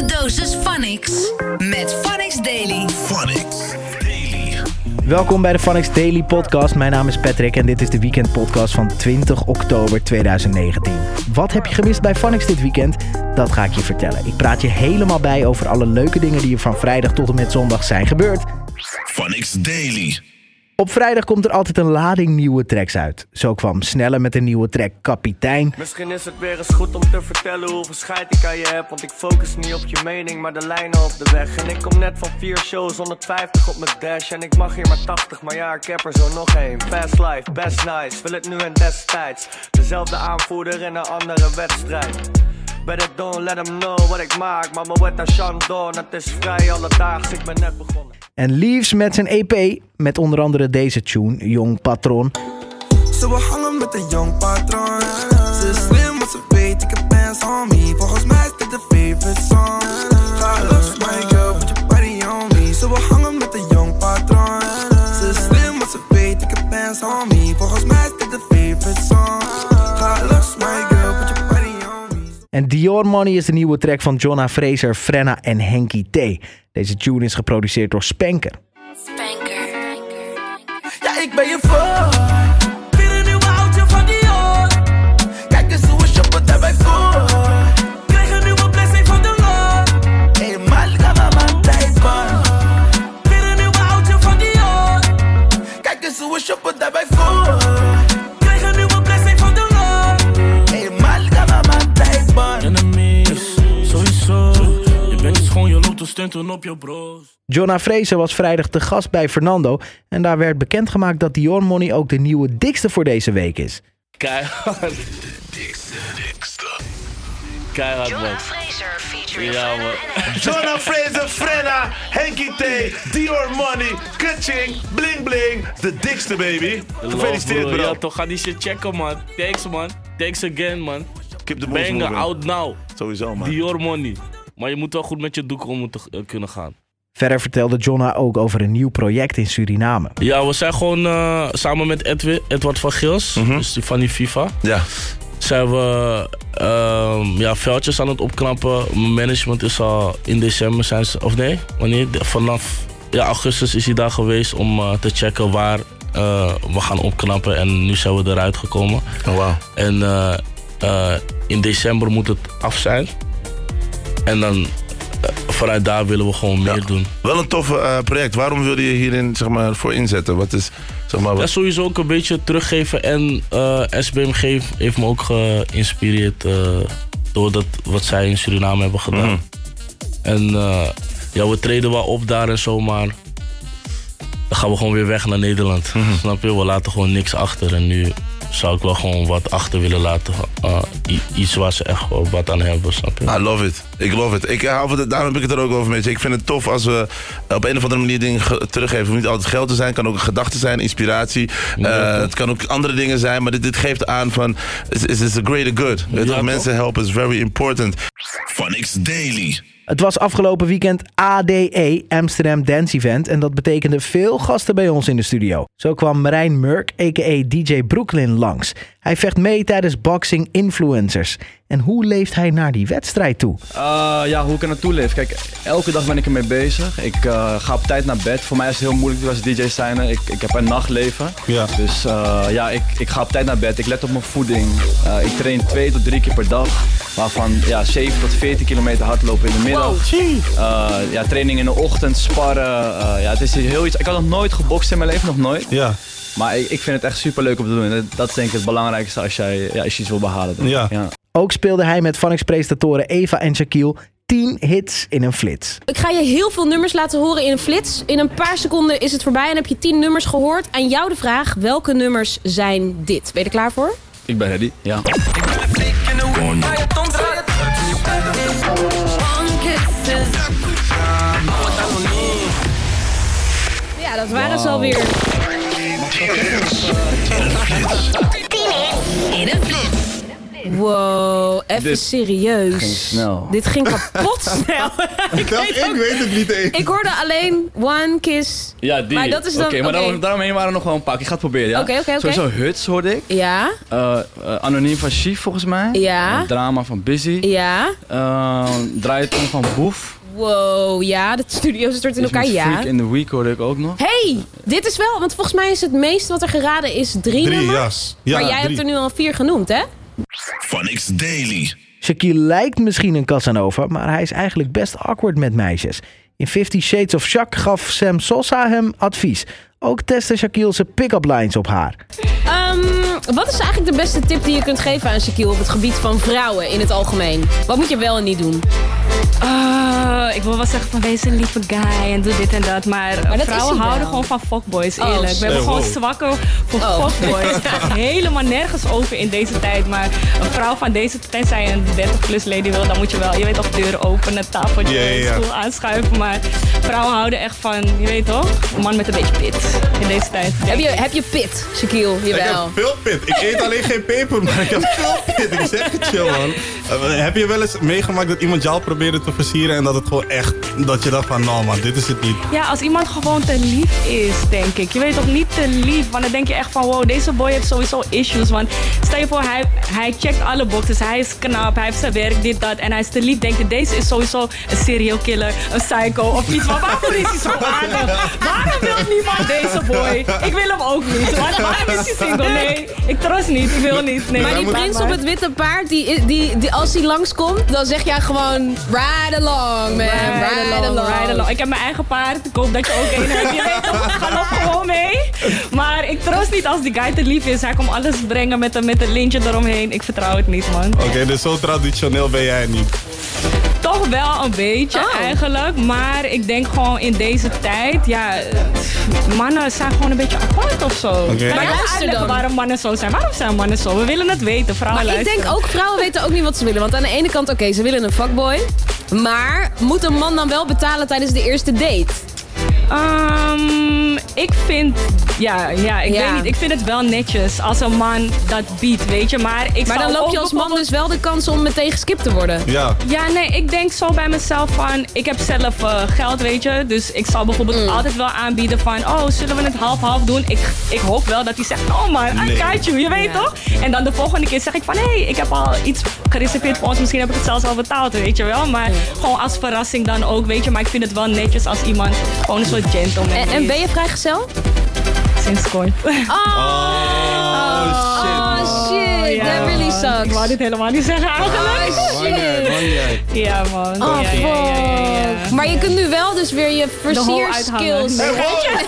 wekelijkse dosis Phonix. Met Phonix Daily. Phonics Daily. Welkom bij de Phonics Daily Podcast. Mijn naam is Patrick en dit is de Weekend Podcast van 20 oktober 2019. Wat heb je gemist bij Phonics dit weekend? Dat ga ik je vertellen. Ik praat je helemaal bij over alle leuke dingen die er van vrijdag tot en met zondag zijn gebeurd. Phonics Daily. Op vrijdag komt er altijd een lading nieuwe tracks uit. Zo kwam Snelle met een nieuwe track Kapitein. Misschien is het weer eens goed om te vertellen hoeveel scheid ik aan je heb. Want ik focus niet op je mening, maar de lijnen op de weg. En ik kom net van vier shows, 150 op mijn dash. En ik mag hier maar 80, maar ja, ik heb er zo nog één. Fast life, best nice, wil het nu en destijds. Dezelfde aanvoerder in een andere wedstrijd. Better don't let them know wat ik maak. Maar mijn wet als Chandon, het is vrij alledaags, ik ben net begonnen. En Leaves met zijn EP, met onder andere deze tune, Jong Patron. Ze wil hangen met een jong patroon. Ze is slim, want ze weet ik heb bands on me. Volgens mij is dit de favorite song. En Dior Money is de nieuwe track van Jonna Fraser, Frenna en Henky T. Deze tune is geproduceerd door Spanker. Ja, ik ben je voor. Weer een nieuwe oudje van Dior. Kijk eens hoe we shoppen daarbij voor. Krijg een nieuwe blessing van de Lord. Gaan we mijn tijd man. Weer een nieuwe oudje van Dior. Kijk eens hoe we shoppen te stunten op je bros. Jonna Fraser was vrijdag te gast bij Fernando. En daar werd bekendgemaakt dat Dior Money ook de nieuwe dikste voor deze week is. Keihard. Keihard, man. Fraser featuring Ja, man. Jonah Fraser, Frenna, Henky T, Dior Money, Kutching, Bling Bling. De dikste baby. Gefeliciteerd bro. Ja, toch, ga die shit checken, man. Thanks, man. Thanks again, man. Keep the Banger, out now. Sowieso man. Dior money. Maar je moet wel goed met je doek om moeten eh, kunnen gaan. Verder vertelde Jonna ook over een nieuw project in Suriname. Ja, we zijn gewoon eh, samen met Edwin, Edward van Gils, dus die van die FIFA. Ja. zijn we ehm, ja, veldjes aan het opknappen. Mijn management is al in december zijn ze, of nee, wanneer? Vanaf ja, augustus is hij daar geweest om eh, te checken waar eh, we gaan opknappen. En nu zijn we eruit gekomen. Oh wow. En eh, eh, in december moet het af zijn. En dan eh, vanuit daar willen we gewoon meer doen. Wel een tof eh, project. Waarom wilde je hierin zeg maar, voor inzetten? Wat is zeg maar Ja, wat... sowieso ook een beetje teruggeven. En eh, SBMG heeft me ook geïnspireerd eh, door dat, wat zij in Suriname hebben gedaan. Mhm. En ja, we treden wel op daar en zo, maar dan gaan we gewoon weer weg naar Nederland. Mhm. Snap je? We laten gewoon niks achter. En nu zou ik wel gewoon wat achter willen laten. Eh, iets waar ze echt wat aan hebben, snap je? I love it. Ik love it. Ik hou van het, daarom heb ik het er ook over met je. Ik vind het tof als we op een of andere manier dingen ge- teruggeven. Het hoeft niet altijd geld te zijn. Het kan ook een gedachte zijn, inspiratie. Ja, Eh, het kan ook andere dingen zijn. Maar dit, dit geeft aan van... Is is a greater good. Weet je Ja? Mensen helpen is very important. Phonics Daily. Het was afgelopen weekend ADE, Amsterdam Dance Event. En dat betekende veel gasten bij ons in de studio. Zo kwam Marijn Murk, a.k.a. DJ Brooklyn, langs. Hij vecht mee tijdens Boxing Influencers. En hoe leeft hij naar die wedstrijd toe? Uh, ja, hoe ik er naartoe leef. Kijk, elke dag ben ik ermee bezig. Ik uh, ga op tijd naar bed. Voor mij is het heel moeilijk als DJ zijn. Ik, ik heb een nachtleven. Ja. Dus uh, ja, ik, ik ga op tijd naar bed. Ik let op mijn voeding. Uh, ik train twee tot drie keer per dag. Waarvan ja, 7 tot 14 kilometer hardlopen in de middag. Uh, ja, training in de ochtend, sparren. Uh, ja, het is heel iets. Ik had nog nooit gebokst in mijn leven, nog nooit. Ja, Maar ik, ik vind het echt super leuk om te doen. En dat- is denk ik het belangrijkste als, jij, ja, als je iets wil behalen. Ja. Ook speelde hij met Phonics-presentatoren Eva en Shaquille 10 hits in een flits. Ik ga je heel veel nummers laten horen in een flits. In een paar seconden is het voorbij en heb je 10 nummers gehoord. Aan jou de vraag, welke nummers zijn dit? Ben je er klaar voor? Ik ben ready, ja. Ja, dat waren ze alweer. In een flits. Wow, even Dit serieus. ging snel. Dit ging kapot snel. ik, weet ik ook- weet het niet eens. ik hoorde alleen one kiss. Ja, die. Maar dat is dan- Oké, maar daarom- daaromheen waren er nog wel een paar. Ik ga het proberen, ja? Oké, oké, oké. Sowieso Huts hoorde ik. Ja, Eh, eh, Anoniem van Chief volgens mij. Ja. Eh, drama van Busy. ja. Uh, Draaiton van Boef. Wow, ja, de studio stort in elkaar, met ja. Freak in the Week hoorde ik ook nog. Hey, dit is wel, want volgens mij is het meeste wat er geraden is drie, Drie, nummers. ja. Ja, maar jij drie. hebt er nu al vier genoemd, hè? Phonics Daily. Shaquille lijkt misschien een Casanova, maar hij is eigenlijk best awkward met meisjes. In Fifty Shades of Jacques gaf Sam Sosa hem advies. Ook testte Shaquille zijn pick-up lines op haar. Ehm, wat is eigenlijk de beste tip die je kunt geven aan Shaquille op het gebied van vrouwen in het algemeen? Wat moet je wel en niet doen? Ah, ik wil wel zeggen van wees een lieve guy en doe dit en dat. Maar, dat is vrouwen houden wel. gewoon van fuckboys, Oh, eerlijk. We hebben gewoon zwakken voor Oh. fuckboys. Het gaat helemaal nergens over in deze tijd. Maar een vrouw van deze, tenzij je een 30 plus lady wil, dan moet je wel, je weet toch, deuren openen, tafeltje, ja, ja. stoel aanschuiven. Maar vrouwen houden echt van, je weet toch, een man met een beetje pit in deze tijd. Heb je, heb je pit, Shaquille? Ik heb Jawel. veel pit. Ik eet alleen geen peper, maar ik heb veel pit. Ik zeg het je, man. Eh, heb je wel eens meegemaakt dat iemand jou probeerde te versieren en dat het gewoon echt, dat je dacht van, nou man, dit is het niet. Ja, als iemand gewoon te lief is, denk ik. Je weet toch niet te lief, want dan denk je echt van wow, deze boy heeft sowieso issues. Want stel je voor, hij, hij checkt alle boxes, hij is knap, hij heeft zijn werk, dit, dat. En hij is te lief, denk je, deze is sowieso een serial killer, een psycho of iets. Maar waarvoor is hij zo aardig? Waarom wil niemand deze boy? Ik wil hem ook niet. Waar- Waarom is hij single? Nee, ik trust niet, ik wil niet. Nee, Maar die prins op het witte paard, die, die, die, als hij langskomt, dan zeg jij gewoon ride along, man. Ride, along. ride along. Ik heb mijn eigen paard. Ik hoop dat je ook een hebt. Je weet toch, ga nog gewoon mee. Maar ik troost niet als die guy te lief is. Hij komt alles brengen met een, met een lintje eromheen. Ik vertrouw het niet, man. Oké, dus zo traditioneel ben jij niet. Toch wel een beetje Oh. eigenlijk. Maar ik denk gewoon in deze tijd, ja, mannen zijn gewoon een beetje apart of zo. Oké. Kan Maar je luister dan. waarom mannen zo zijn? Waarom zijn mannen zo? We willen het weten, vrouwen Maar ik denk ook, vrouwen weten ook niet wat ze willen. Want aan de ene kant, oké, ze willen een fuckboy. Maar moet een man dan wel betalen tijdens de eerste date? Ehm, ik vind, ja, ja, ik Ja. weet niet. Ik vind het wel netjes als een man dat biedt, weet je. Maar, ik Maar zou dan loop je als man dus wel de kans om meteen geskipt te worden. Ja. Ja, nee, ik denk zo bij mezelf van, ik heb zelf eh, geld, weet je. Dus ik zal bijvoorbeeld Mm. altijd wel aanbieden van, oh, zullen we het half-half doen? Ik, ik hoop wel dat hij zegt, oh man, I Nee. got you, je weet Ja. toch? En dan de volgende keer zeg ik van, hé, hey, ik heb al iets gereserveerd voor ons. Misschien heb ik het zelfs al betaald, weet je wel. Maar gewoon als verrassing dan ook, weet je. Maar ik vind het wel netjes als iemand gewoon een gentleman En, ben je vrijgezel? Sinds kort. Oh, shit. Oh shit, Ja, that really sucks. Ik wou dit helemaal niet zeggen eigenlijk. Oh, jij. Ja, man. Oh, ja, ja, ja, ja, ja. fuck. Maar je kunt nu wel dus weer je hol versierskills... Nee, geitje,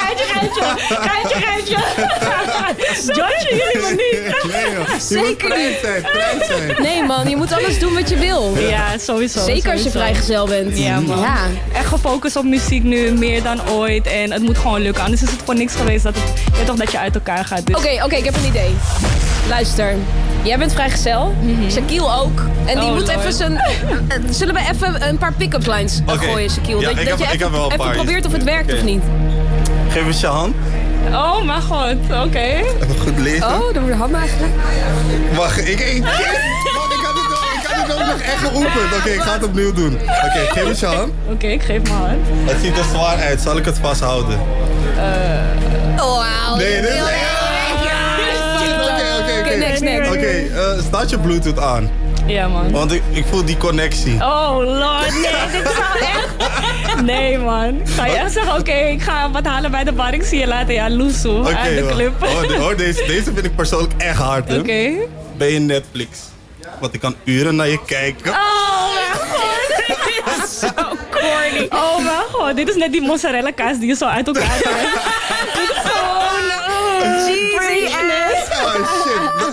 geitje, geitje. Geitje, geitje. Judge jullie maar niet. Nee, joh. Je Zeker moet niet. zijn, prijs zijn. Nee man, je moet alles doen wat je wil. Ja, sowieso. Zeker als je sowieso. vrijgezel bent. Ja, man. Ja. Echt gefocust op muziek nu, meer dan ooit. En het moet gewoon lukken. Anders is het voor niks geweest dat, het, ja, toch dat je uit elkaar gaat. Dus. Oké, oké, ik heb een idee. Luister, jij bent vrijgezel. Shaquille ook. En die Oh, moet Lord. even zijn... Zullen we even een paar pick-up lines gooien, Shaquille? Ja, dat ik dat heb- je ik even, heb wel een even probeert of het werkt of niet. Geef eens je hand. Oh, mijn god. Oké. Even goed lezen. Oh, dan de hand eigenlijk. Wacht, ik... ik Wacht, ik had het ook- ik had het ook nog echt geoefend. Oké, ik ga het opnieuw doen. Oké, geef eens je hand. Oké, ik geef mijn hand. Het ziet er zwaar uit. Zal ik het vasthouden? Oh, wauw. Nee, dit is... Oké, oké, Oké, oké. Oké, eh, staat je bluetooth aan? Ja, man. Want ik, ik voel die connectie. Oh, lord. Nee, dit zou echt... Nee, man. Ga je echt zeggen, oké, ik ga wat halen bij de bar. Ik zie je later. Ja, loesoe. Oké, uit de club. Oh, de- oh, deze, deze vind ik persoonlijk echt hard, hè? Oké. Ben je Netflix? Want ik kan uren naar je kijken. Oh, mijn god. Dit is zo corny. Oh, mijn god. Dit is net die mozzarella kaas die je zo uit elkaar trekt.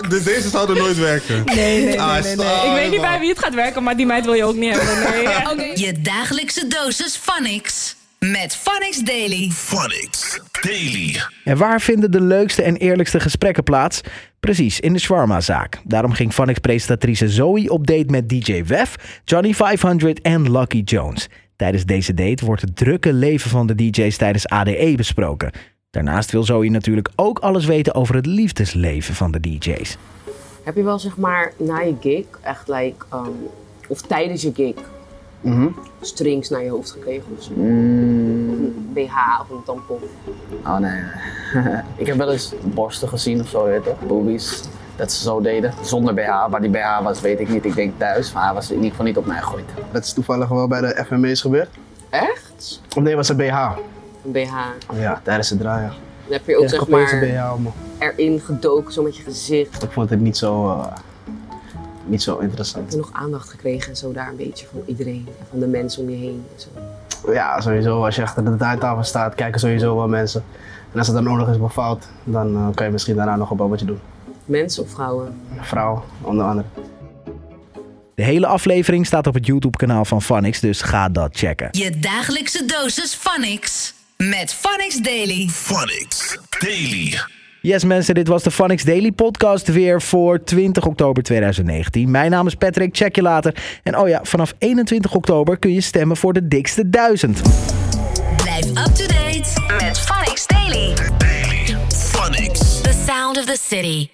dus deze zouden nooit werken. Nee, nee, nee, Ah, nee, nee. Ik weet niet bij wie het gaat werken, maar die meid wil je ook niet hebben. Nee. Je dagelijkse dosis Phonics. Met Phonics Daily. Phonics Daily. En waar vinden de leukste en eerlijkste gesprekken plaats? Precies, in de shawarma-zaak. Daarom ging Phonics-presentatrice Zoe op date met DJ Wef, Johnny 500 en Lucky Jones. Tijdens deze date wordt het drukke leven van de DJ's tijdens ADE besproken. Daarnaast wil Zoe natuurlijk ook alles weten over het liefdesleven van de DJ's. Heb je wel zeg maar na je gig, echt like, um, of tijdens je gig, Mhm. strings naar je hoofd gekregen of zo? Mm, Of een BH of een tampon? oh nee. ik heb wel eens borsten gezien of zo, weet je toch? Boobies. Dat ze zo deden. Zonder BH. Waar die BH was, weet ik niet. Ik denk thuis. Maar hij was in ieder geval niet op mij gegooid. Dat is toevallig wel bij de FME's gebeurd. Echt? Of nee, was een BH. Een BH. Ja, tijdens het draaien. Dan heb je ook zeg maar BH erin gedoken, zo met je gezicht. Ik vond het niet zo, eh, niet zo interessant. Heb je nog aandacht gekregen en zo daar een beetje van iedereen en van de mensen om je heen en zo? Ja, sowieso. Als je achter de draaitafel staat, kijken sowieso wel mensen. En als het dan ook nog eens befout, dan eh, kan je misschien daarna nog een babbeltje doen. Mensen of vrouwen? Vrouw, onder andere. De hele aflevering staat op het YouTube-kanaal van Phonix, dus ga dat checken. Je dagelijkse dosis Phonix. Met Phonix Daily. Phonix Daily. Yes mensen, dit was de Phonix Daily podcast weer voor 20 oktober 2019. Mijn naam is Patrick, check je later. En oh ja, vanaf 21 oktober kun je stemmen voor de dikste 1000. Blijf up to date met Phonix Daily. Daily. Phonix. The sound of the city.